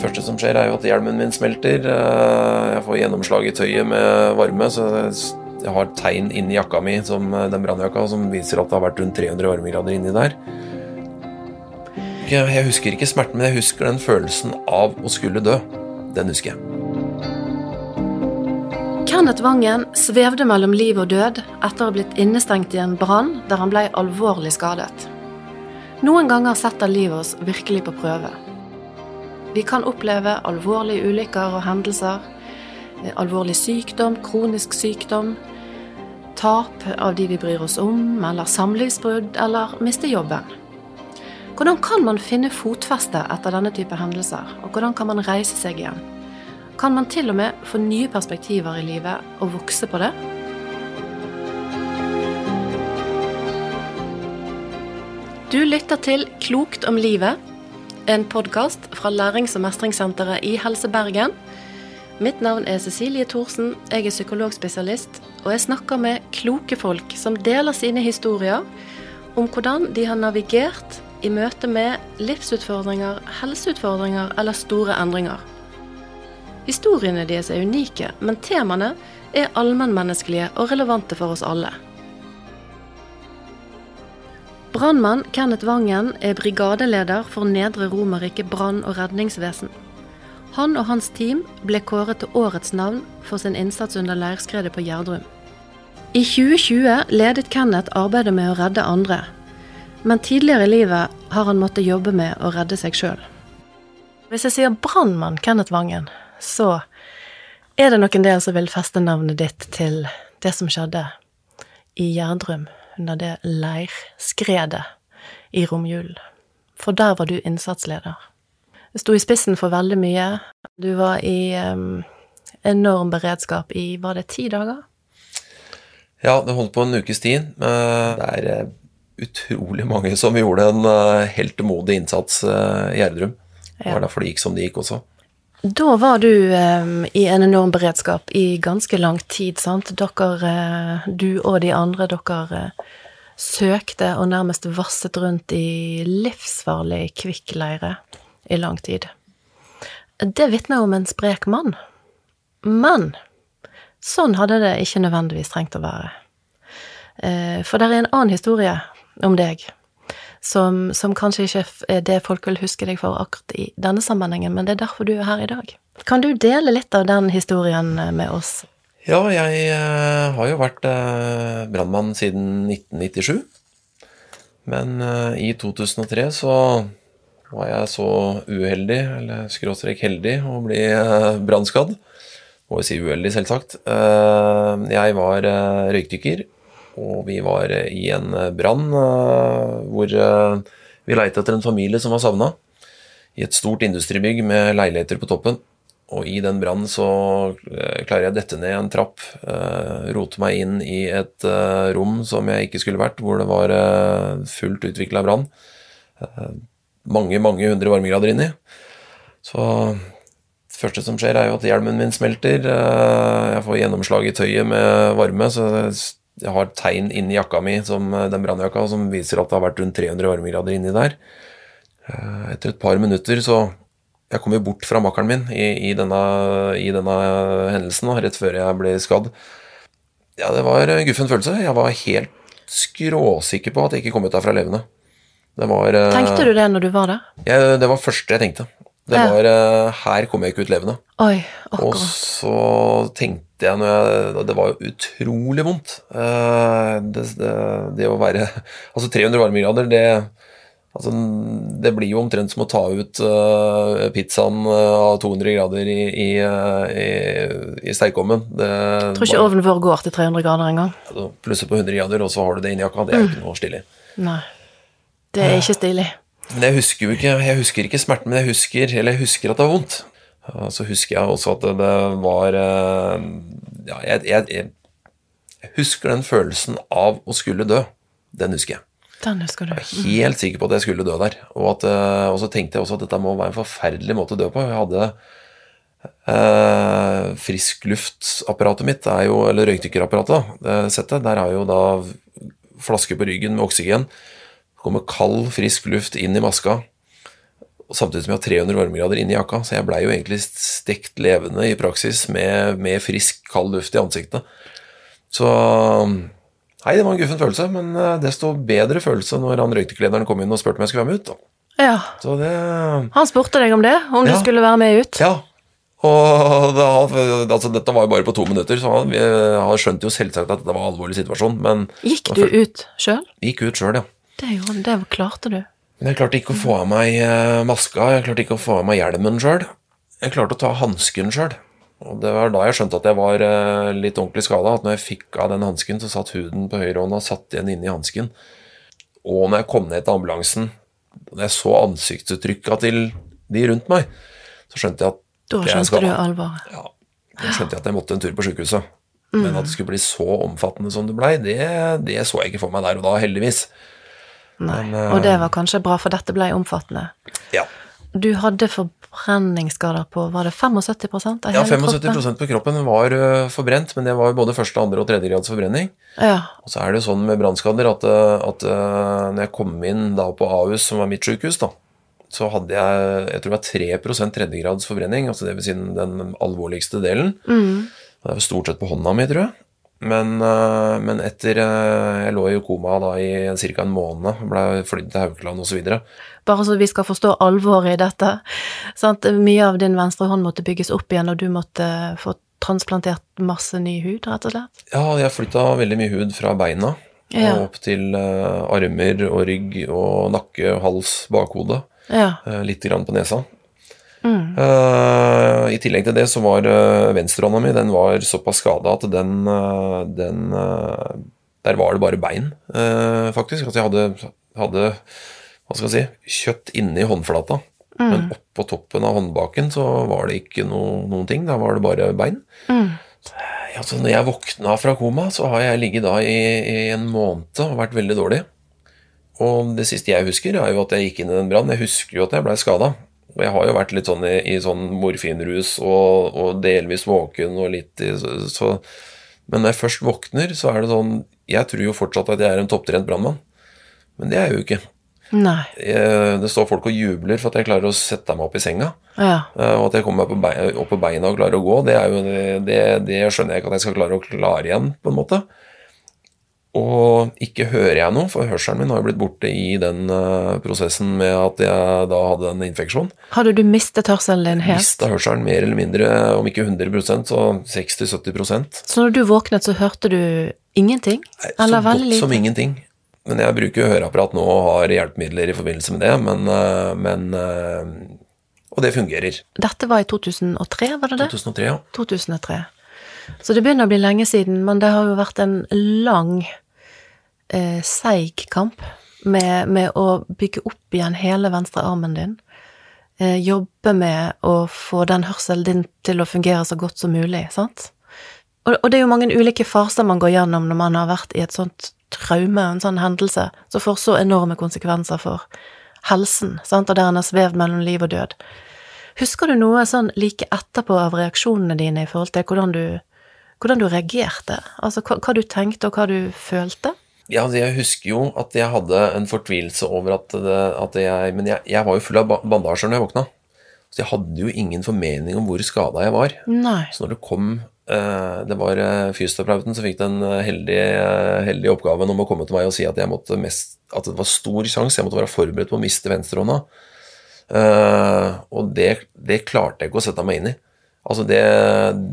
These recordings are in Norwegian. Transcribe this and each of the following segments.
Første som skjer, er jo at hjelmen min smelter. Eh, Jeg får gjennomslag i tøyet med varme, så jeg har tegn inni jakka mi, som eh, den brannjakka, som viser at det har vært rundt 300 varmegrader inni der. Jeg husker ikke smerten, men jeg husker den følelsen av å skulle dø. Den husker jeg. Kenneth Vangen svevde mellom liv og død etter å ha blitt innestengt i en brann der han ble alvorlig skadet. Noen ganger setter livet oss virkelig på prøve. Vi kan oppleve alvorlige ulykker og hendelser, eh, alvorlig sykdom, kronisk sykdom, tap av de vi bryr oss om, eller samlivsbrudd, eller miste jobben. Hvordan kan man finne fotfeste etter denne type hendelser, og hvordan kan man reise seg igjen? Kan man til og med få nye perspektiver i livet og vokse på det? Du lytter til Klokt om livet, en podkast fra Lærings- og mestringssenteret i Helse Bergen. Mitt navn er Cecilie Thorsen, jeg er psykologspesialist, og jeg snakker med kloke folk som deler sine historier om hvordan de har navigert i møte med livsutfordringer, helseutfordringer eller store endringer. Historiene deres er unike, men temaene er allmennmenneskelige og relevante for oss alle. Brannmann Kenneth Vangen er brigadeleder for Nedre Romerike brann- og redningsvesen. Han og hans team ble kåret til årets navn for sin innsats under leirskredet på Gjerdrum. I 2020 ledet Kenneth arbeidet med å redde andre, men tidligere i livet har han måttet jobbe med å redde seg sjøl. Hvis jeg sier brannmann Kenneth Vangen, så er det nok en del som vil feste navnet ditt til det som skjedde i Gjerdrum under det leirskredet i romjulen. For der var du innsatsleder. Du sto i spissen for veldig mye. Du var i um, enorm beredskap i var det ti dager? Ja, det holdt på en ukes tid. Det er eh, utrolig mange som gjorde en eh, heltemodig innsats eh, i Gjerdrum. Det var derfor det gikk som det gikk også. Da var du em, i en enorm beredskap i ganske lang tid, sant? Dere, eh, du og de andre, dere eh, søkte og nærmest vasset rundt i livsfarlig kvikkleire i lang tid. Det vitner om en sprek mann. Men sånn hadde det ikke nødvendigvis trengt å være. For det er en annen historie om deg som, som kanskje ikke er det folk vil huske deg for akkurat i denne sammenhengen, men det er derfor du er her i dag. Kan du dele litt av den historien eh, med oss? Ja, jeg eh, har jo vært eh, brannmann siden 1997. Men i 2003 så var jeg så uheldig, eller skråstrek heldig, å bli brannskadd. Må jo si uheldig, selvsagt. Jeg var røykdykker, og vi var eh, i en eh, brann eh, hvor vi leita etter en familie som var savna. I et stort industribygg med leiligheter på toppen. Og i den brannen så klarer jeg å dette ned en trapp, rote meg inn i et rom som jeg ikke skulle vært, hvor det var fullt utvikla brann. Mange, mange hundre varmegrader inni. Så det første som skjer, er jo at hjelmen min smelter. jeg får gjennomslag i tøyet med varme, så jeg har tegn inni jakka mi, som eh, den brannjakka, som viser at det har vært rundt 300 varmegrader inni der. Eh, etter et par minutter så jeg kom jo bort fra makkeren min i, i, denne, i denne hendelsen, rett før jeg ble skadd. Ja, det var en guffen følelse. Jeg var helt skråsikker på at jeg ikke kom ut derfra levende. Det var eh, Tenkte du det når du var der? Jeg, det var første jeg tenkte. Det var eh, Her kom jeg ikke ut levende. Oi, Og så tenkte jeg jeg Det var jo utrolig vondt. Eh, Det, det, det å være Altså 300 varmegrader, det Altså, det blir jo omtrent som å ta ut uh, pizzaen av av 200 grader i, i, uh, i, stekeovnen. Det tror ikke bare- ovnen vår går til 300 grader engang. altså, Plusser på 100 grader, og så har du det inni jakka. Det er jo ikke noe stilig. Nei. Det er ikke stilig. Men jeg husker jo ikke Jeg husker ikke smerten, men jeg husker Eller jeg husker at det var vondt. Og så husker jeg også at det, var eh, Ja, jeg, jeg, jeg, husker den følelsen av å skulle dø. Den husker jeg. Den husker du. Jeg var helt sikker på at jeg skulle dø der. Og, at, eh, og så tenkte jeg også at dette må være en forferdelig måte å dø på. Jeg hadde eh, Friskluftapparatet mitt, er jo, eller røykdykkerapparatet, det settet, der har jeg jo da flaske på ryggen med oksygen. Det kommer kald, frisk luft inn i maska. samtidig som jeg har 300 varmegrader inni jakka, så jeg blei jo egentlig stekt levende i praksis med, med frisk, kald luft i ansiktet. Så Nei, det var en guffen følelse, men eh, desto bedre følelse når han røykteklederen kom inn og spurte om jeg skulle være med ut. Da. Ja. Så det Han spurte deg om det, om du skulle være med ut. Ja. Og da, altså, dette var jo bare på to minutter, så han, han skjønte jo selvsagt at det var en alvorlig situasjon, men Gikk du ut sjøl? gikk ut sjøl, ja. Det, gjorde- det klarte du. Men jeg klarte ikke å få av meg eh, maska, jeg klarte ikke å få av meg hjelmen sjøl. Jeg klarte å ta hansken sjøl. Og det var da jeg skjønte at jeg var eh, litt ordentlig skada. At når jeg fikk av den hansken, så satt huden på høyrehånda satt igjen inni hansken. Og når jeg kom ned til ambulansen, og jeg så ansiktsuttrykka til de rundt meg, så skjønte jeg at Da skjønte jeg du alvoret. Ja, da skjønte jeg at jeg måtte en tur på sjukehuset. Men at det skulle bli så omfattende som det blei, det, det så jeg ikke for meg der og da, heldigvis. Nei. Men, eh, Og det var kanskje bra, for dette ble omfattende. Ja, Du hadde forbrenningsskader på var det 75 av ja hele 75 kroppen? på kroppen var ø, forbrent, men det var både første, andre og tredje grads forbrenning. Ja. Og så er det jo sånn med brannskader at, at ø, når jeg kom inn da på Ahus, som var mitt sykehus, da, så hadde jeg jeg tror det var 3 tredjegrads forbrenning, altså det vil si den, den alvorligste delen. Mm. Det var stort sett på hånda mi, tror jeg. Men, ø, men etter ø, Jeg lå i koma da i ca. en måned, ble flydd til Haukeland osv. Bare så vi skal forstå alvoret i dette. Sant? Mye av din venstre hånd måtte bygges opp igjen, og du måtte få transplantert masse ny hud, rett og slett? Ja, jeg flytta veldig mye hud fra beina Ja. og opp til eh, armer og rygg og nakke, hals, bakhode. Ja. Litt grann på nesa. Mm. Eh, I tillegg til det så var uh, venstrehånda mi den var såpass skada at den, uh, den uh, Der var det bare bein, faktisk. Altså jeg hadde, hadde hva skal jeg si, kjøtt inni håndflata. Men oppå toppen av håndbaken så var det ikke no, noen ting. Da var det bare bein. Mm. Altså, når jeg våkna fra koma, så har jeg ligget da i, i en måned og vært veldig dårlig. Og det siste jeg husker, er jo at jeg gikk inn i den brannen. Jeg husker jo at jeg blei skada. Og jeg har jo vært litt sånn i, i sånn morfinrus og, og delvis våken og litt i så, Men når jeg først våkner, så er det sånn Jeg tror jo fortsatt at jeg er en topptrent brannmann. Men det er jeg jo ikke. Jeg, det står folk og jubler for at jeg klarer å sette meg opp i senga. Ja. Eh, Og at jeg kommer meg på beina, opp på beina og klarer å gå, det, er jo, det, det skjønner jeg ikke at jeg skal klare å klare igjen, på en måte. Og ikke hører jeg noe, for hørselen min har jo blitt borte i den eh, prosessen med at jeg da hadde en infeksjon. Hadde du mistet hørselen din helt? Mista hørselen mer eller mindre, om ikke 100 så 60-70% Så når du våknet, så hørte du ingenting? Nei, Eller veldig godt som ingenting. Men jeg bruker jo høreapparat nå og har hjelpemidler i forbindelse med det, men, eh, men eh, Og det fungerer. Dette var i 2003, var det det? 2003, ja. 2003. Så det begynner å bli lenge siden, men det har jo vært en lang, eh, seig kamp med, med å bygge opp igjen hele venstre armen din. Eh, jobbe med å få den hørselen din til å fungere så godt som mulig, sant? Og, og det er jo mange ulike faser man går gjennom når man har vært i et sånt traume, en sånn hendelse, som får så enorme konsekvenser for helsen, sant, og der en har svevd mellom liv og død. Husker du noe sånn like etterpå av reaksjonene dine i forhold til hvordan du, hvordan du reagerte? Altså hva, hva du tenkte og hva du følte? Ja, jeg husker jo at jeg hadde en fortvilelse over at, det, at jeg Men jeg, jeg var jo full av bandasjer når jeg våkna. Så jeg hadde jo ingen formening om hvor skada jeg var. Nei. Så når det kom eh, Det var eh, fysioterapeuten som fikk den eh, heldige, heldige oppgaven om å komme til meg og si at, jeg måtte mest, at det var stor sjanse, jeg måtte være forberedt på å miste venstrehånda. Eh, og det, det klarte jeg ikke å sette meg inn i. Altså det,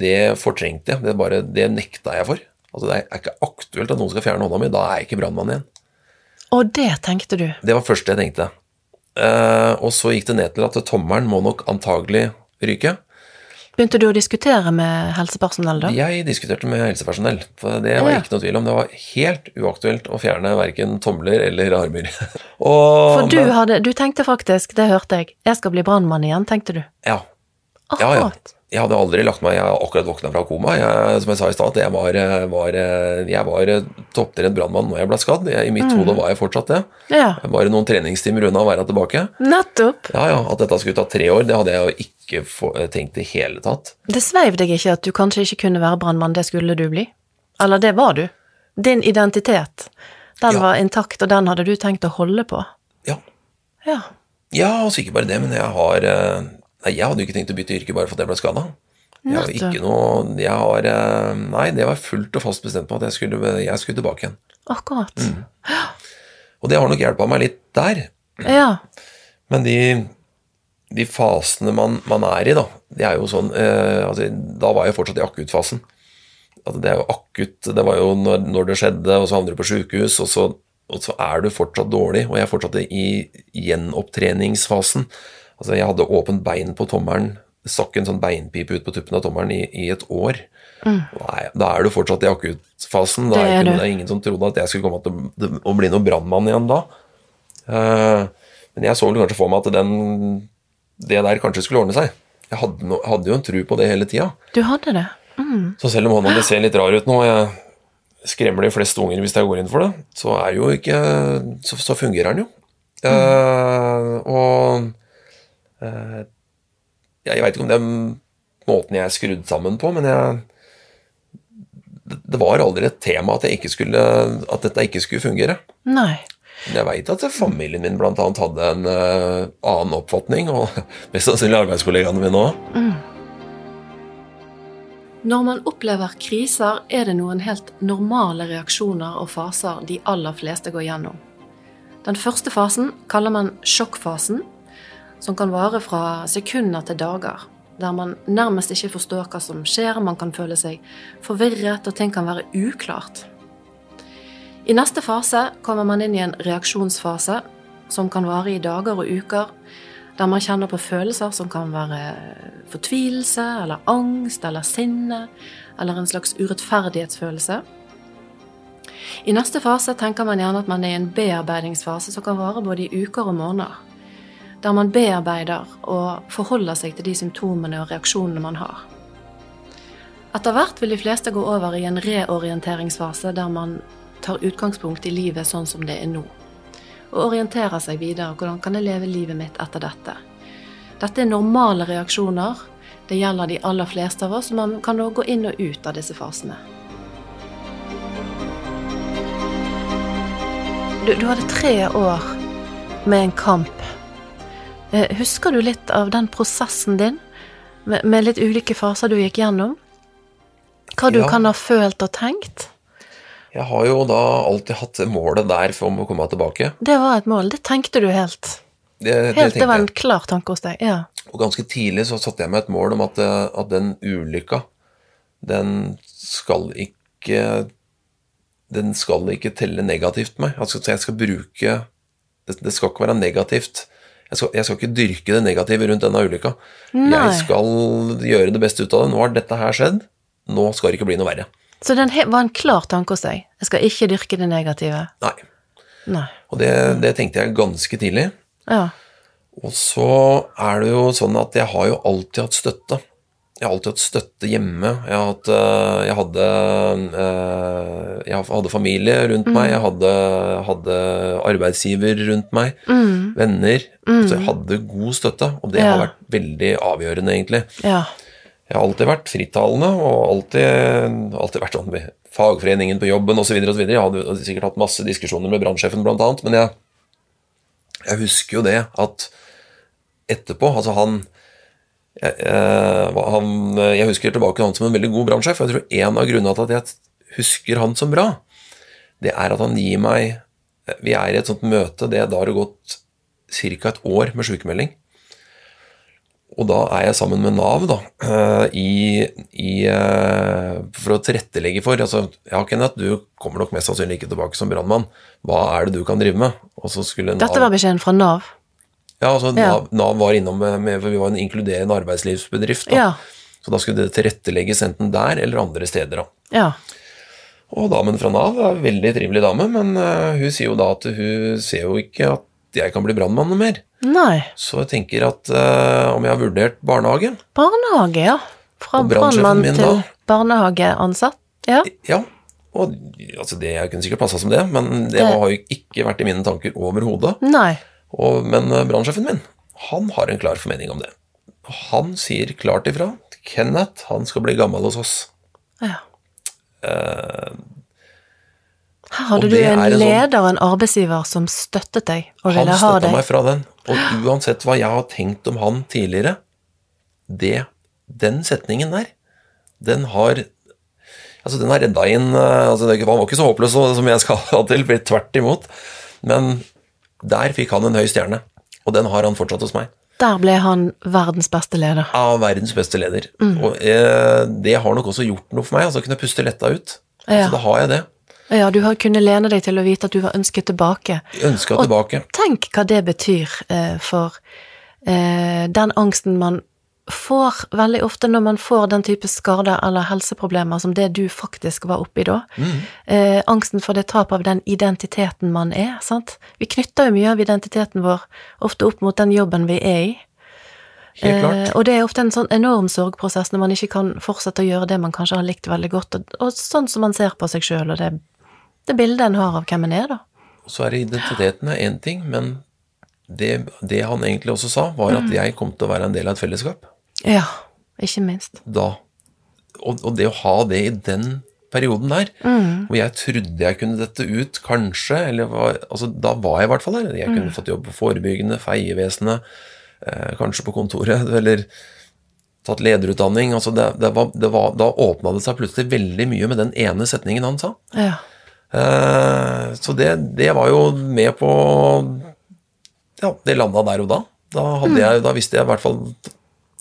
det fortrengte jeg. Det, bare, det nekta jeg for. Altså Det er ikke aktuelt at noen skal fjerne hånda mi. Da er jeg ikke brannmann igjen. Og det tenkte du. Det var først det jeg tenkte. Uh, og så gikk det ned til at tommelen må nok antagelig ryke. Begynte du å diskutere med helsepersonell da? Jeg diskuterte med helsepersonell, for det var Ja. ikke noe tvil om. Det var helt uaktuelt å fjerne verken tomler eller armer. og, For du hadde Du tenkte faktisk, det hørte jeg, jeg skal bli brannmann igjen, tenkte du. ja, ja, ja. Jeg hadde aldri lagt meg Jeg har akkurat våkna fra koma. Jeg, som jeg sa i stad, jeg var, var, jeg var topptrent brannmann når jeg ble skadd. Jeg, I mitt Mm. hode var jeg fortsatt det. Ja, Jeg var noen treningstimer unna å være tilbake. nettopp. Ja, ja, At dette skulle ta tre år, det hadde jeg jo ikke for, tenkt i hele tatt. Det sveiv deg ikke at du kanskje ikke kunne være brannmann, det skulle du bli? Eller det var du? Din identitet, den Ja. var intakt, og den hadde du tenkt å holde på? Ja, Ja. Ja, altså ikke bare det, men jeg har eh, Nei, jeg hadde jo ikke tenkt å bytte yrke bare fordi jeg ble skada. Jeg har ikke noe Jeg har eh, Nei, det var fullt og fast bestemt på at jeg skulle, jeg skulle tilbake igjen. Akkurat. Mm. Og det har nok hjelpa meg litt der. Ja. Men de, de fasene man, man er i, da, det er jo sånn eh, altså, Da var jeg fortsatt i akuttfasen. Altså, det er jo akutt Det var jo når, når det skjedde, og så havner du på sjukehus, og og så er du fortsatt dårlig. Og jeg er fortsatt i gjenopptreningsfasen. Altså, jeg hadde åpent bein på tommelen. sakk stakk en sånn beinpipe ut på tuppen av tommelen i, i et år. Nei, da er du fortsatt i akuttfasen. Da Det er, det er ingen som trodde at jeg skulle komme til, å bli noen brannmann igjen da. Uh, men jeg så vel kanskje for meg at den, det der kanskje skulle ordne seg. Jeg hadde, no, hadde jo en tro på det hele tida. Du hadde det? Så selv om hånda mi ser litt rar ut nå, og jeg skremmer de fleste unger hvis jeg går inn for det, så er jo ikke Så, så fungerer den jo. Eh, og eh, Jeg veit ikke om det er måten jeg er skrudd sammen på, men jeg det, var aldri et tema at, jeg ikke skulle, at dette ikke skulle fungere. Nei. Men jeg veit at familien min annet hadde en uh, annen oppfatning, og mest sannsynlig arbeidskollegaene mine òg. Når man opplever kriser, er det noen helt normale reaksjoner og faser de aller fleste går gjennom. Den første fasen kaller man sjokkfasen, som kan vare fra sekunder til dager. Der man nærmest ikke forstår hva som skjer, man kan føle seg forvirret, og ting kan være uklart. I neste fase kommer man inn i en reaksjonsfase, som kan vare i dager og uker, der man kjenner på følelser som kan være fortvilelse eller angst eller sinne eller en slags urettferdighetsfølelse. I neste fase tenker man gjerne at man er i en bearbeidingsfase som kan vare både i uker og måneder. Der man bearbeider og forholder seg til de symptomene og reaksjonene man har. Etter hvert vil de fleste gå over i en reorienteringsfase der man tar utgangspunkt i livet sånn som det er nå og orienterer seg videre. Hvordan kan jeg leve livet mitt etter dette? Dette er normale reaksjoner. Det gjelder de aller fleste av oss. Man kan også gå inn og ut av disse fasene. Du, du hadde tre år med en kamp. Eh, Husker du litt av den prosessen din, med, litt ulike faser du gikk gjennom? Hva du Ja. kan ha følt og tenkt? Jeg har jo da alltid hatt målet der for om å komme tilbake. Det var et mål. Det tenkte du helt. Det, det Helt, det var en klar tanke hos deg. Ja. Og ganske tidlig så satte jeg meg et mål om at, eh, at den ulykka, den skal ikke Den skal ikke telle negativt på meg. Altså, jeg skal bruke det, det skal ikke være negativt. Jeg skal, jeg skal ikke dyrke det negative rundt denne ulykka. Nei. Jeg skal gjøre det beste ut av det. Nå har dette her skjedd. Nå skal det ikke bli noe verre. Så den var en klar tanke hos deg. Jeg skal ikke dyrke det negative. Nei. Nei. Og det, det tenkte jeg ganske tidlig. Ja. Og så er det jo sånn at jeg har jo alltid hatt støtte. Jeg har alltid hatt støtte hjemme. Jeg, har hatt, øh, jeg, hadde, øh, jeg hadde familie rundt meg, jeg hadde, hadde arbeidsgiver rundt meg, venner. Så jeg hadde god støtte, og det Ja. har vært veldig avgjørende, egentlig. Ja. Jeg har alltid vært frittalende og alltid, alltid vært sånn med fagforeningen på jobben osv. Jeg hadde sikkert hatt masse diskusjoner med brannsjefen, annet, men jeg, jeg husker jo det at etterpå Altså, han jeg, eh, han jeg husker tilbake han som en veldig god brannsjef, jeg tror en av grunnene til at jeg husker han som bra, det er at han gir meg Vi er i et sånt møte, det da har det gått ca. et år med sykemelding. Og da er jeg sammen med Nav da, eh, i, i, eh, for å tilrettelegge for altså, Ja, Kenneth, du kommer nok mest sannsynlig ikke tilbake som brannmann. Hva er det du kan drive med? Og så Nav, Dette var beskjeden fra Nav. Ja, altså. Nav, Nav var innom med, med For vi var en inkluderende arbeidslivsbedrift. Da. Ja. Så da skulle det tilrettelegges enten der eller andre steder. da. Ja. Og damen fra Nav er en veldig trivelig dame, men eh, hun sier jo da at hun ser jo ikke at jeg kan bli brannmann mer. Nei. Så jeg tenker at uh, om jeg har vurdert barnehage Barnehage, ja. Fra brannmann til barnehageansatt. Ja. Ja, og altså det, jeg kunne sikkert passa som det, men det Det- har jo ikke vært i mine tanker overhodet. Nei. Og- Men eh, brannsjefen min, han har en klar formening om det. Han sier klart ifra. Kenneth, han skal bli gammel hos oss. Ja. Her hadde du en en sånn- leder en arbeidsgiver som støttet deg og ville ha støtta meg fra den. Og uansett hva jeg har tenkt om han tidligere, det, den setningen der, den har Altså, den har redda inn eh, altså, Han var ikke så håpløs som jeg skal ha til, tvert imot. Men der fikk han en høy stjerne, og den har han fortsatt hos meg. Der ble han verdens beste leder. Ja, verdens beste leder. Mm. Og eh, det har nok også gjort noe for meg. altså Kunne puste letta ut. Ja. Så da har jeg det. Ja, du har kunnet lene deg til å vite at du var ønsket tilbake. Ønsket Og- tilbake. Tenk hva det betyr eh, for eh, den angsten man får veldig ofte når man får den type skader eller helseproblemer som det du faktisk var oppi da. Mm. Eh, angsten for det tap av den identiteten man er, sant. Vi knytter jo mye av identiteten vår ofte opp mot den jobben vi er i. Helt klart. Eh, og det er ofte en sånn enorm sorgprosess når man ikke kan fortsette å gjøre det man kanskje har likt veldig godt, og, og sånn som man ser på seg sjøl, og det, det bildet en har av hvem en er, da. Så er identiteten én ting, men det, det han egentlig også sa, var Mm. at jeg kom til å være en del av et fellesskap. Ja, ikke minst. Da. Og, og det å ha det i den perioden der, Mm. hvor jeg trodde jeg kunne dette ut, kanskje, eller var, altså, da var jeg i hvert fall der. Jeg Mm. kunne fått jobb på forebyggende, feievesenet, eh, kanskje på kontoret, eller tatt lederutdanning. Altså det, det var, det var, da åpna det seg plutselig veldig mye med den ene setningen han sa. Ja. Eh, så det, det var jo med på Ja, det landa der og da. Da, hadde jeg, da visste jeg i hvert fall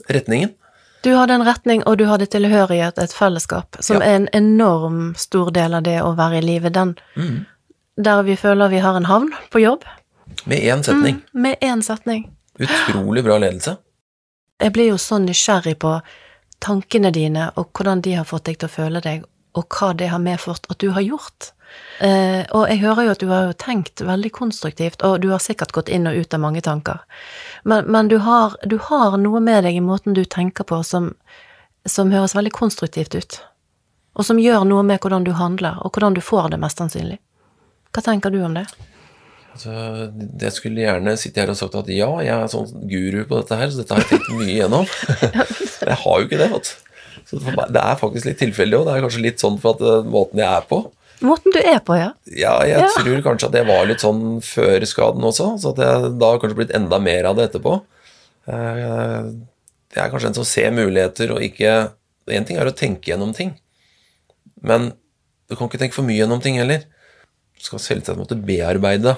retningen. Du hadde en retning, og du hadde tilhørighet, et fellesskap, som Ja. er en enorm stor del av det å være i livet. Den Mm. der vi føler vi har en havn på jobb, Med én setning. med én setning. Utrolig bra ledelse. Jeg blir jo så nysgjerrig på tankene dine, og hvordan de har fått deg til å føle deg, og hva det har medført at du har gjort. Eh, og jeg hører jo at du har jo tenkt veldig konstruktivt, og du har sikkert gått inn og ut av mange tanker. Men, men du, har, du har noe med deg i måten du tenker på som, som høres veldig konstruktivt ut. Og som gjør noe med hvordan du handler, og hvordan du får det, mest sannsynlig. Hva tenker du om det? Altså, jeg skulle gjerne sitte her og sagt at ja, jeg er sånn guru på dette her, så dette har jeg tenkt mye igjennom. Jeg har jo ikke det, vet du. Så det er faktisk litt tilfeldig òg. Det er kanskje litt sånn for at eh, måten jeg er på. Måten du er på, ja. Ja, jeg Ja. tror kanskje at jeg var litt sånn før skaden også, så at jeg da har kanskje blitt enda mer av det etterpå. Eh, Jeg er kanskje en som ser muligheter og ikke Én ting er å tenke gjennom ting, men du kan ikke tenke for mye gjennom ting heller. Du skal selvsagt måtte bearbeide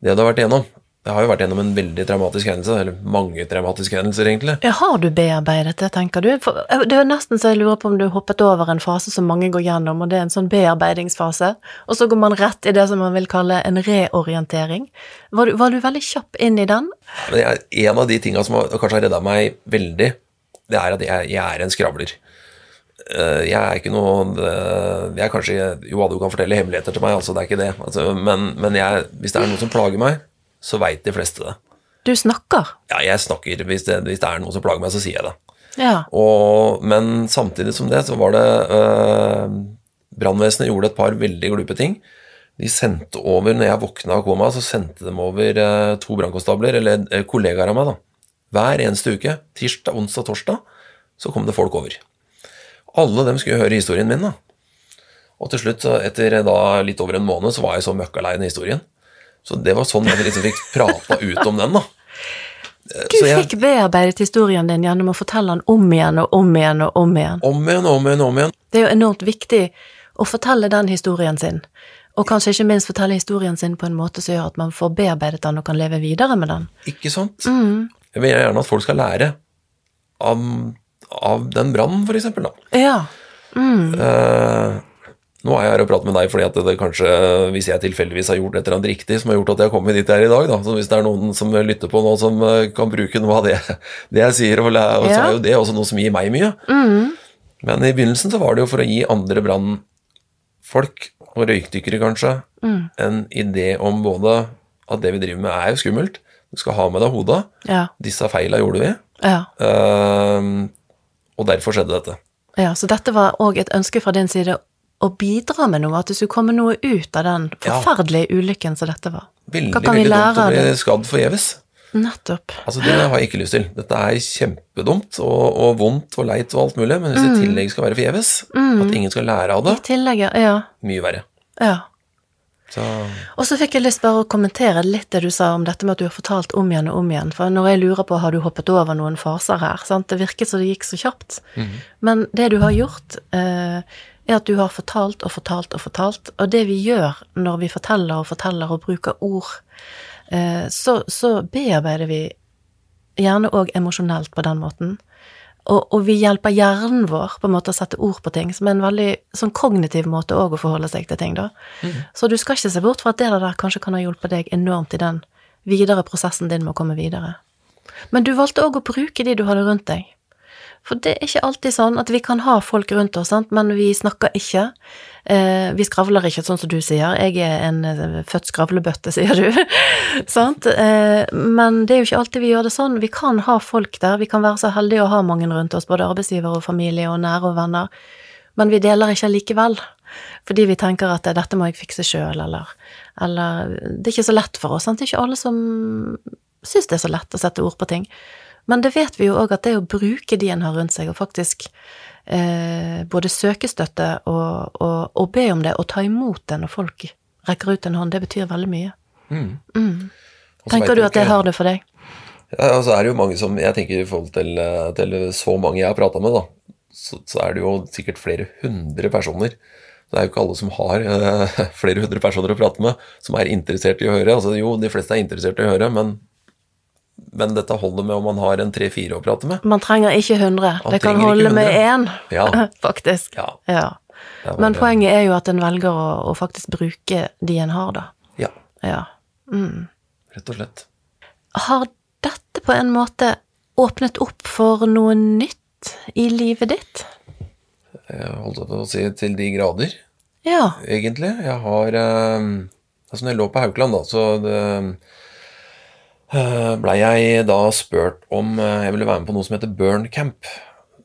det du har vært igjennom. Jeg har jo vært gjennom en veldig traumatisk hendelse, eller mange traumatiske hendelser, egentlig. Ja, Har du bearbeidet det, tenker du? For eh, det er nesten så jeg lurer på om du hoppet over en fase som mange går gjennom, og det er en sånn bearbeidingsfase, og så går man rett i det som man vil kalle en reorientering. Var du, var du veldig kjapp inn i den? Jeg, en av de tinga som kanskje har redda meg veldig, det er at jeg, jeg er en skravler. Eh, Jeg er ikke noe det- Jeg er kanskje Jo, du kan fortelle hemmeligheter til meg, altså, det er ikke det. Altså, men men jeg, hvis det er noe som plager meg, så veit de fleste det. Du snakker. Ja, jeg snakker. Hvis det, hvis det er noe som plager meg, så sier jeg det. Ja. Og, men samtidig som det, så var det øh, Brannvesenet gjorde et par veldig glupe ting. De sendte over, når jeg våkna av koma, så sendte de over øh, to brannkonstabler, eller øh, kollegaer av meg, da. Hver eneste uke, tirsdag, onsdag, torsdag, så kom det folk over. Alle dem skulle høre historien min, da. Og til slutt, etter da litt over en måned, så var jeg så møkkalei den historien. Så det var sånn jeg liksom fikk prata ut om den, da. Eh, Du så jeg- fikk bearbeidet historien din gjennom å fortelle den om igjen og om igjen og om igjen. Om igjen, om igjen, om igjen. Det er jo enormt viktig å fortelle den historien sin, og kanskje ikke minst fortelle historien sin på en måte som gjør at man får bearbeidet den og kan leve videre med den. Ikke sant? Mm. Jeg vil gjerne at folk skal lære av, av den brannen, for eksempel. Da. Ja. Mm. Eh, nå er jeg her og prater med deg fordi at det kanskje, hvis jeg tilfeldigvis har gjort et eller annet riktig som har gjort at jeg har kommet dit jeg er i dag, da. så hvis det er noen som lytter på nå som eh, kan bruke noe av det, det jeg sier, og, lære, ja. så er jo det også noe som gir meg mye. Mm. Men i begynnelsen så var det jo for å gi andre brannfolk, og røykdykkere kanskje, Mm. en idé om både at det vi driver med er jo skummelt, du skal ha med deg hodet, Ja. disse feila gjorde vi, Ja. uh, og derfor skjedde dette. ja. Så dette var òg et ønske fra din side å bidra med noe, at det skulle komme noe ut av den forferdelige ulykken som dette var. Veldig Hva kan vi lære av det? veldig dumt å bli skadd forgjeves. Nettopp. Altså, det har jeg ikke lyst til. Dette er kjempedumt og, og vondt og leit og alt mulig, men hvis det i tillegg skal være forgjeves, at ingen skal lære av det, I tillegg, ja. mye verre. Ja. Så Og så fikk jeg lyst bare å kommentere litt det du sa om dette med at du har fortalt om igjen og om igjen. For når jeg lurer på har du hoppet over noen faser her, sant? det virket som det gikk så kjapt. Men det du har gjort, eh, er at du har fortalt og fortalt og fortalt. Og det vi gjør når vi forteller og forteller og bruker ord, eh, så, så bearbeider vi gjerne òg emosjonelt på den måten. Og, og vi hjelper hjernen vår på en måte å sette ord på ting, som er en veldig sånn kognitiv måte òg å forholde seg til ting, da. Så du skal ikke se bort fra at det der kanskje kan ha hjulpet deg enormt i den videre prosessen din med å komme videre. Men du valgte òg å bruke de du hadde rundt deg. For det er ikke alltid sånn at vi kan ha folk rundt oss, sant? men vi snakker ikke. Eh, vi skravler ikke, sånn som du sier. Jeg er en eh, født skravlebøtte, sier du. sant? Eh, men det er jo ikke alltid vi gjør det sånn. Vi kan ha folk der. Vi kan være så heldige å ha mange rundt oss, både arbeidsgiver og familie og nære og venner. Men vi deler ikke likevel. Fordi vi tenker at eh, dette må jeg fikse sjøl, eller, eller Det er ikke så lett for oss. Sant? Det er ikke alle som syns det er så lett å sette ord på ting. Men det vet vi jo òg at det å bruke de en har rundt seg, og faktisk eh, både søke støtte og, og, og, be om det, og ta imot det når folk rekker ut en hånd, det betyr veldig mye. Mm. Mm. Tenker du at det har det for deg? Ja, og så er det jo mange som Jeg tenker i forhold til, eh, til så mange jeg har prata med, da, så, så er det jo sikkert flere hundre personer. Det er jo ikke alle som har eh, flere hundre personer å prate med, som er interessert i å høre. Altså Jo, de fleste er interessert i å høre, men, men dette holder med om man har en tre-fire å prate med. Man trenger ikke 100. Man det kan holde med 100. én, Ja. faktisk. Ja, Ja. Men poenget er jo at en velger å, å faktisk bruke de en har, da. Ja, Ja. Mm. rett og slett. Har dette på en måte åpnet opp for noe nytt i livet ditt? Jeg holdt på å si til de grader, Ja. egentlig. Jeg har eh, Altså, når jeg lå på Haukeland, da, så det, eh, blei jeg da spurt om eh, jeg ville være med på noe som heter Burn Camp.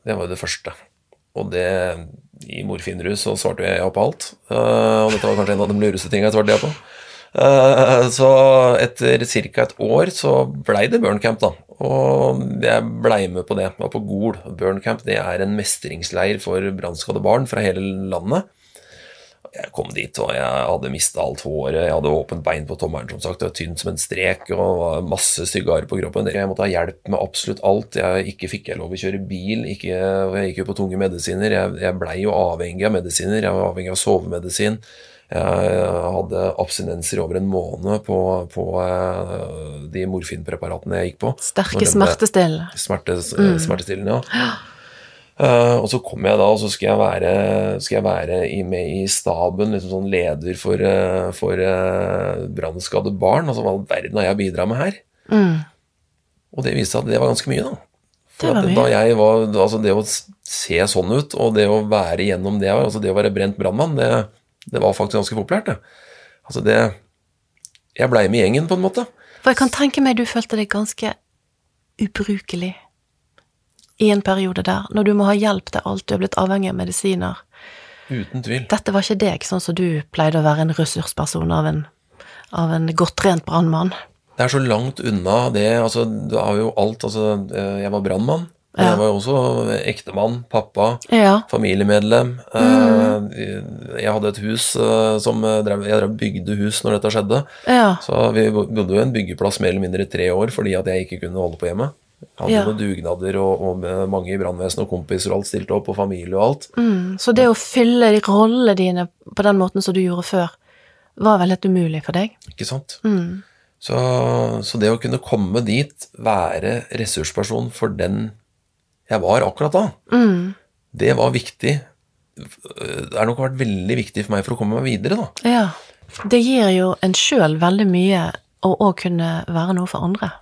Det var jo det første. Og det I morfinrus så svarte jeg ja på alt. Eh, og dette var kanskje en av de lureste tingene jeg svarte ja på. Eh, så etter ca. et år så blei det Burn Camp, da. Og jeg blei med på det. Jeg var på Gol. Burn Camp det er en mestringsleir for brannskadde barn fra hele landet. Jeg kom dit, og jeg hadde mista alt håret. Jeg hadde åpent bein på tommelen, som sagt. Det var tynt som en strek og masse stygge arr på kroppen. Jeg måtte ha hjelp med absolutt alt. Jeg ikke fikk jeg lov å kjøre bil. Ikke, jeg gikk jo på tunge medisiner. Jeg, jeg blei jo avhengig av medisiner. Jeg var avhengig av sovemedisin. Jeg hadde abstinenser over en måned på, på eh, de morfinpreparatene jeg gikk på. Sterke smertestillende. ble- smertestillende. Smerte, Smertestillende, ja. Eh, og så kom jeg da, og så skal jeg være, skal jeg være i, med i staben, liksom sånn leder for, uh, for uh, brannskadde barn. Altså hva all verden har jeg bidratt med her? Mm. Og det viste seg at det var ganske mye, da. For Det var at mye. Da jeg var, altså det å se sånn ut, og det å være gjennom det, altså det å være brent brannmann, det, det var faktisk ganske populært, det. Altså det Jeg blei med gjengen, på en måte. For jeg kan tenke meg du følte deg ganske ubrukelig i en periode der, når du må ha hjelp til alt, du er blitt avhengig av medisiner. Uten tvil. Dette var ikke deg, sånn som du pleide å være en ressursperson av en, av en godt trent brannmann. Det er så langt unna det. altså Du har jo alt altså eh, Jeg var brannmann. Ja. jeg var jo også ektemann, pappa, Ja. familiemedlem. Mm. Eh, Jeg hadde et hus eh, som drev, Jeg drev bygde hus når dette skjedde. Ja. Så vi bodde jo i en byggeplass mer eller mindre i tre år fordi at jeg ikke kunne holde på hjemme. Ja. noen dugnader og, og mange i brannvesenet og kompiser og alt stilte opp, og familie og alt. Mm. Så det å fylle de rollene dine på den måten som du gjorde før, var vel helt umulig for deg? Ikke sant? Mm. Så, så det å kunne komme dit, være ressursperson for den jeg var akkurat da, Mm. det var viktig. Det har nok vært veldig viktig for meg for å komme meg videre, da. Ja. Det gir jo en sjøl veldig mye å òg kunne være noe for andre.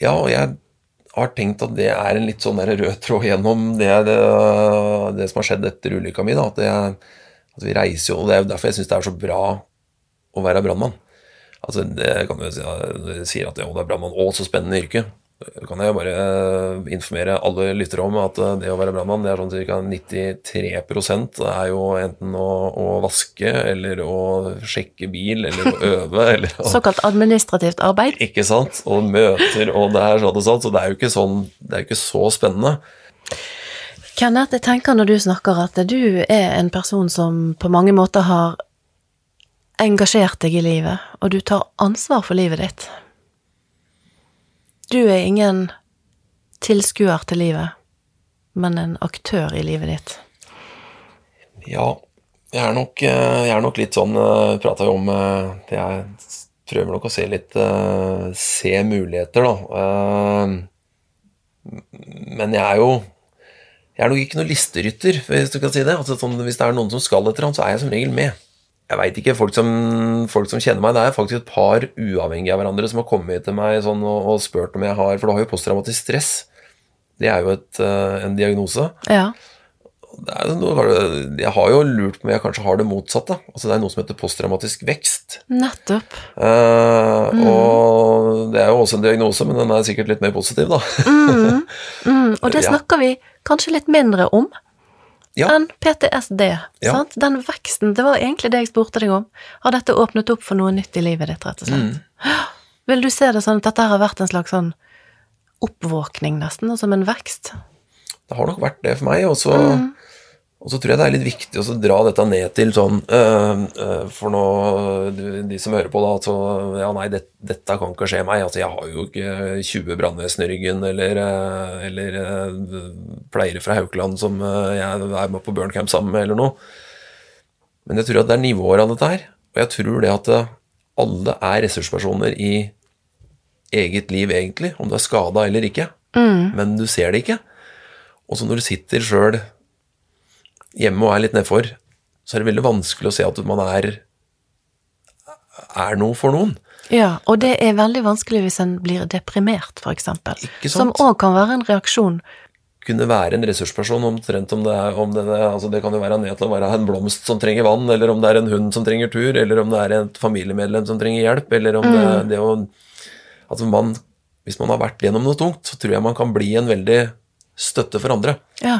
Ja, og jeg har tenkt at det er en litt sånn der rød tråd gjennom det, det, det som har skjedd etter ulykka mi. At, at vi reiser jo, og Det er jo derfor jeg syns det er så bra å være brannmann. Altså, det kan du si, sier at jo, det er brannmann, og så spennende yrke. Da kan jeg bare eh, informere alle lyttere om at eh, det å være brannmann, det er sånn ca. 93% er jo enten å, å vaske, eller å sjekke bil, eller å øve, eller å Såkalt administrativt arbeid. ikke sant? Og møter, og det er sånn og sånn, så det er jo ikke sånn, det er jo ikke så spennende. Kenneth, jeg tenker når du snakker at du er en person som på mange måter har engasjert deg i livet, og du tar ansvar for livet ditt. Du er ingen tilskuer til livet, men en aktør i livet ditt. Ja, jeg er nok, eh, jeg er nok litt sånn eh, Prata jo om eh, det Jeg prøver nok å se litt Se muligheter, da. Men jeg er jo Jeg er nok ikke noen listerytter, hvis du kan si det. Altså, sånn, hvis det er noen som skal etter ham, så er jeg som regel med. Jeg veit ikke. Folk som, folk som, kjenner meg, det er faktisk et par uavhengige av hverandre som har kommet til meg sånn, og, og, spurt om jeg har For du har jo posttraumatisk stress. Det er jo et, en diagnose. Ja noe, jeg har jo lurt på om jeg kanskje har det motsatte. Altså Det er noe som heter posttraumatisk vekst. Nettopp. Uh, mm. Og det er jo også en diagnose, men den er sikkert litt mer positiv, da. mm. Mm. Og det snakker vi kanskje litt mindre om ja. enn PTSD. Ja. Den veksten, det var egentlig det jeg spurte deg om. Har dette åpnet opp for noe nytt i livet ditt, rett og slett? Mm. Vil du se det sånn at dette har vært en slags sånn oppvåkning, nesten, og som en vekst? Det har nok vært det for meg. Og så, mm. Og så tror jeg det er litt viktig å dra dette ned til sånn øh, øh, For nå, de som hører på, da altså, Ja, nei, det, dette kan ikke skje meg. Altså, jeg har jo ikke 20 brannvesen i ryggen eller, øh, eller pleiere fra Haukeland som jeg er med på burncamp sammen med, eller noe. Men jeg tror at det er nivåer av dette her. Og jeg tror det at alle er ressurspersoner i eget liv, egentlig, om du er skada eller ikke. Mm. Men du ser det ikke. Og så når du sitter sjøl hjemme og er litt nedfor, så er det veldig vanskelig å se at man er, er noe for noen. Ja, og det er veldig vanskelig hvis en blir deprimert, eksempel. Som òg kan være en reaksjon. Kunne være en ressursperson omtrent om det er om det, altså det kan jo være ned til å være en blomst som trenger vann, eller om det er en hund som trenger tur, eller om det er et familiemedlem som trenger hjelp, eller om mm. det, det å Altså man Hvis man har vært gjennom noe tungt, så tror jeg man kan bli en veldig støtte for andre. Ja.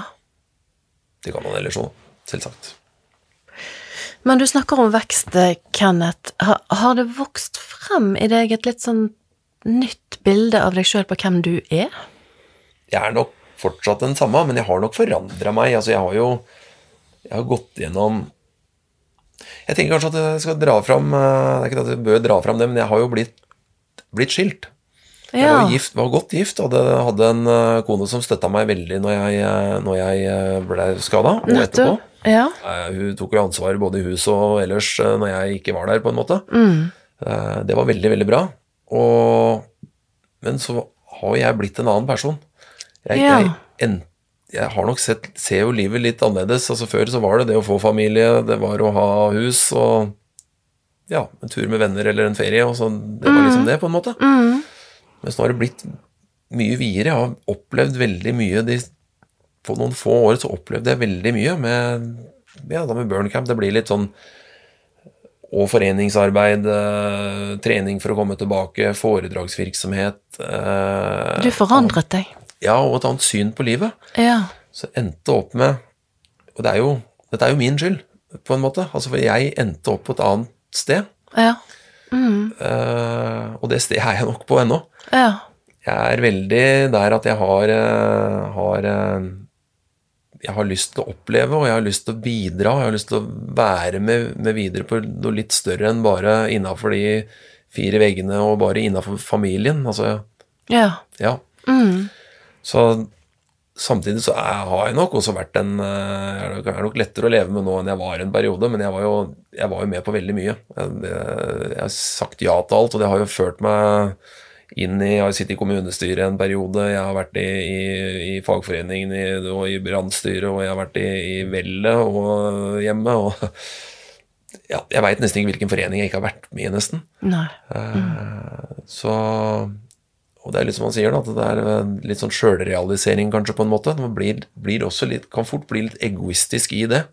Det kan man ellers òg, selvsagt. Men du snakker om vekst, Kenneth. Har, har, det vokst frem i deg et litt sånn nytt bilde av deg sjøl på hvem du er? Jeg er nok fortsatt den samme, men jeg har nok forandra meg. Altså, jeg har jo jeg har gått gjennom Jeg tenker kanskje at jeg skal dra fram eh, Det er ikke at jeg bør dra fram det, men jeg har jo blitt, blitt skilt. Jeg var, gift, var godt gift, hadde, hadde en uh, kone som støtta meg veldig når jeg, uh, når jeg uh, ble skada, og etterpå. Ja. hun tok jo ansvar både i huset og ellers når jeg ikke var der, på en måte. Mm. det var veldig, veldig bra. Og, men så har jeg blitt en annen person. Jeg, ja. jeg, en, jeg har nok sett, ser jo livet litt annerledes. Altså Før så var det det å få familie, det var å ha hus og ja, en tur med venner eller en ferie. Og så, det var liksom mm. det, på en måte. Mm. Mens så har det blitt mye videre. Jeg har opplevd veldig mye de, På noen få år så opplevde jeg veldig mye med, ja, med Burncamp. Det blir litt sånn og foreningsarbeid, eh, trening for å komme tilbake, foredragsvirksomhet eh, Du forandret deg? Ja, og et annet syn på livet. Ja. Så endte opp med Og det er jo, dette er jo min skyld, på en måte. Altså, for jeg endte opp på et annet sted. Ja. Mm. Uh, og det stedet er jeg nok på ennå. Ja. Jeg er veldig der at jeg har, uh, har uh, Jeg har lyst til å oppleve, og jeg har lyst til å bidra. Jeg har lyst til å være med, med videre på noe litt større enn bare innafor de fire veggene og bare innafor familien. Altså, ja. ja. Mm. Så Samtidig så er, har jeg nok også vært en Jeg er nok lettere å leve med nå enn jeg var en periode, men jeg var jo, jeg var jo med på veldig mye. Jeg, jeg, har sagt ja til alt, og det har jo ført meg inn i Jeg har sittet i kommunestyret en periode, jeg har vært i, i, i fagforeningen i, og i brannstyret, og jeg har vært i, i vellet og hjemme. og ja, Jeg veit nesten ikke hvilken forening jeg ikke har vært med i, nesten. Mm. Uh, så og det er litt som han sier, da, at det er litt sånn sjølrealisering, kanskje, på en måte. Man blir, blir også litt, kan fort bli litt egoistisk i det.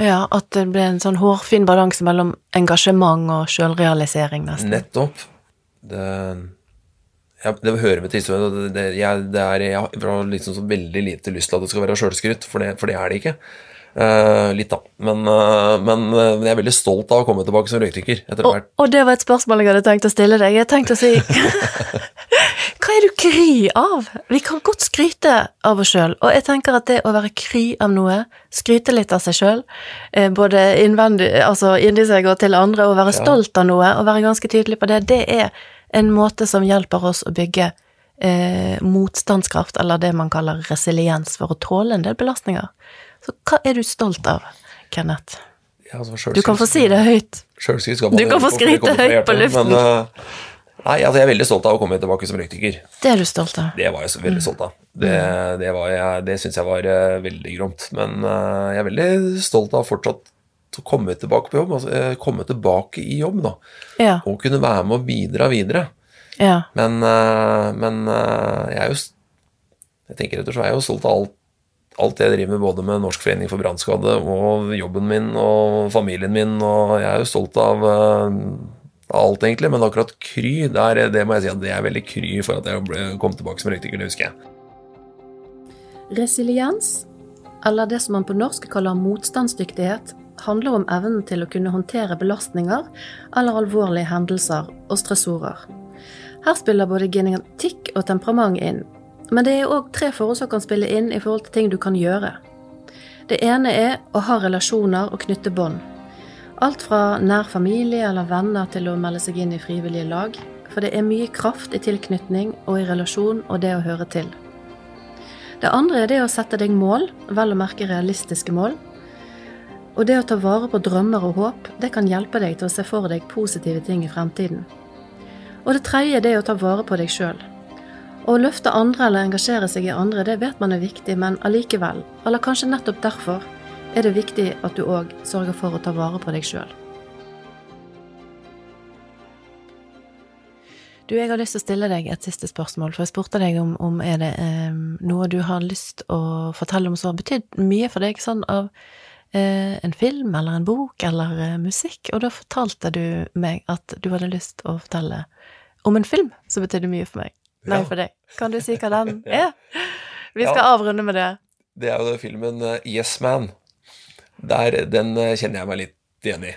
Ja, at det blir en sånn hårfin balanse mellom engasjement og sjølrealisering, nesten. Nettopp. Det, ja, det hører med til historien. Det, jeg, det er, jeg har liksom så veldig lite lyst til at det skal være sjølskryt, for, for, det er det ikke. Eh, litt, da. Men, uh, men uh, jeg er veldig stolt av å komme tilbake som røykdykker Og, og det var et spørsmål jeg hadde tenkt å stille deg. Jeg tenkte å si Hva er du kry av? Vi kan godt skryte av oss sjøl, og jeg tenker at det å være kry av noe, skryte litt av seg sjøl, både innvendig, altså inni seg og til andre, og være Ja. stolt av noe, og være ganske tydelig på det, det er en måte som hjelper oss å bygge eh, motstandskraft, eller det man kaller resiliens, for å tåle en del belastninger. Så hva er du stolt av, Kenneth? Ja, altså, Du kan få si det høyt. Du kan få skryte høyt på luften. Men, uh, nei, altså, jeg er veldig stolt av å komme tilbake som røykdykker. Det er du stolt av. Det var jeg så veldig stolt av. Det, det, jeg- det syns jeg var uh, veldig gromt. Men uh, jeg er veldig stolt av fortsatt å komme tilbake på jobb. Altså, komme tilbake i jobb, da. Ja. Og kunne være med og bidra videre. Ja. Men, men jeg er jo Jeg tenker rett og slett, jeg er jo stolt av alt, alt jeg driver med, både med Norsk forening for brannskadde og jobben min og familien min, og jeg er jo stolt av, eh, alt, egentlig. Men akkurat Kry, der, det må jeg si at det er veldig kry for at jeg kom tilbake som røykdykker, det husker jeg. Resiliens, eller det som man på norsk kaller motstandsdyktighet, handler om evnen til å kunne håndtere belastninger eller alvorlige hendelser og stressorer. Her spiller både genetikk og temperament inn, men det er òg tre forhold som kan spille inn i forhold til ting du kan gjøre. Det ene er å ha relasjoner og knytte bånd. Alt fra nær familie eller venner til å melde seg inn i frivillige lag, for det er mye kraft i tilknytning og i relasjon og det å høre til. Det andre er det å sette deg mål, vel å merke realistiske mål. Og det å ta vare på drømmer og håp, det kan hjelpe deg til å se for deg positive ting i fremtiden. Og det tredje er det å ta vare på deg sjøl. Å løfte andre eller engasjere seg i andre, det vet man er viktig, men allikevel, eller kanskje nettopp derfor, er det viktig at du òg sørger for å ta vare på deg sjøl. Du, jeg har lyst til å stille deg et siste spørsmål, for jeg spurte deg om, om er det eh, noe du har lyst å fortelle om som har betydd mye for deg, sånn av eh, en film eller en bok eller eh, musikk, og da fortalte du meg at du hadde lyst å fortelle om en film som betydde mye for meg. Nei, for deg. Kan du si hva den er? Vi skal avrunde med det. Det er jo den filmen eh, Yes Man. Der, den eh, kjenner jeg meg litt igjen i.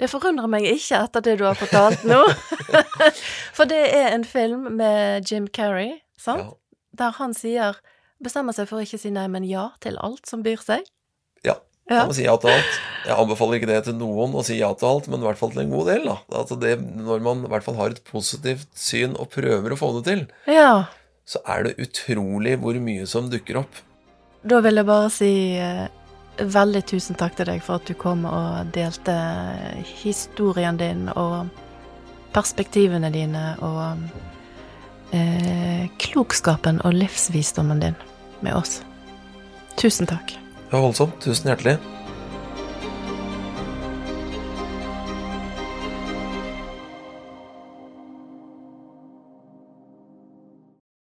Det forundrer meg ikke etter det du har fortalt nå. For det er en film med Jim Carrey, sant? Ja. Der han sier Bestemmer seg for å ikke si nei, men ja til alt som byr seg. Ja. Ja. Man må si ja til alt. Jeg anbefaler ikke det til noen å si ja til alt, men i hvert fall til en god del. da. Altså det, når man i hvert fall har et positivt syn og prøver å få det til, Ja. så er det utrolig hvor mye som dukker opp. Da vil jeg bare si eh, veldig tusen takk til deg for at du kom og delte historien din og perspektivene dine og eh, klokskapen og livsvisdommen din med oss. Tusen takk. Det. Tusen hjertelig.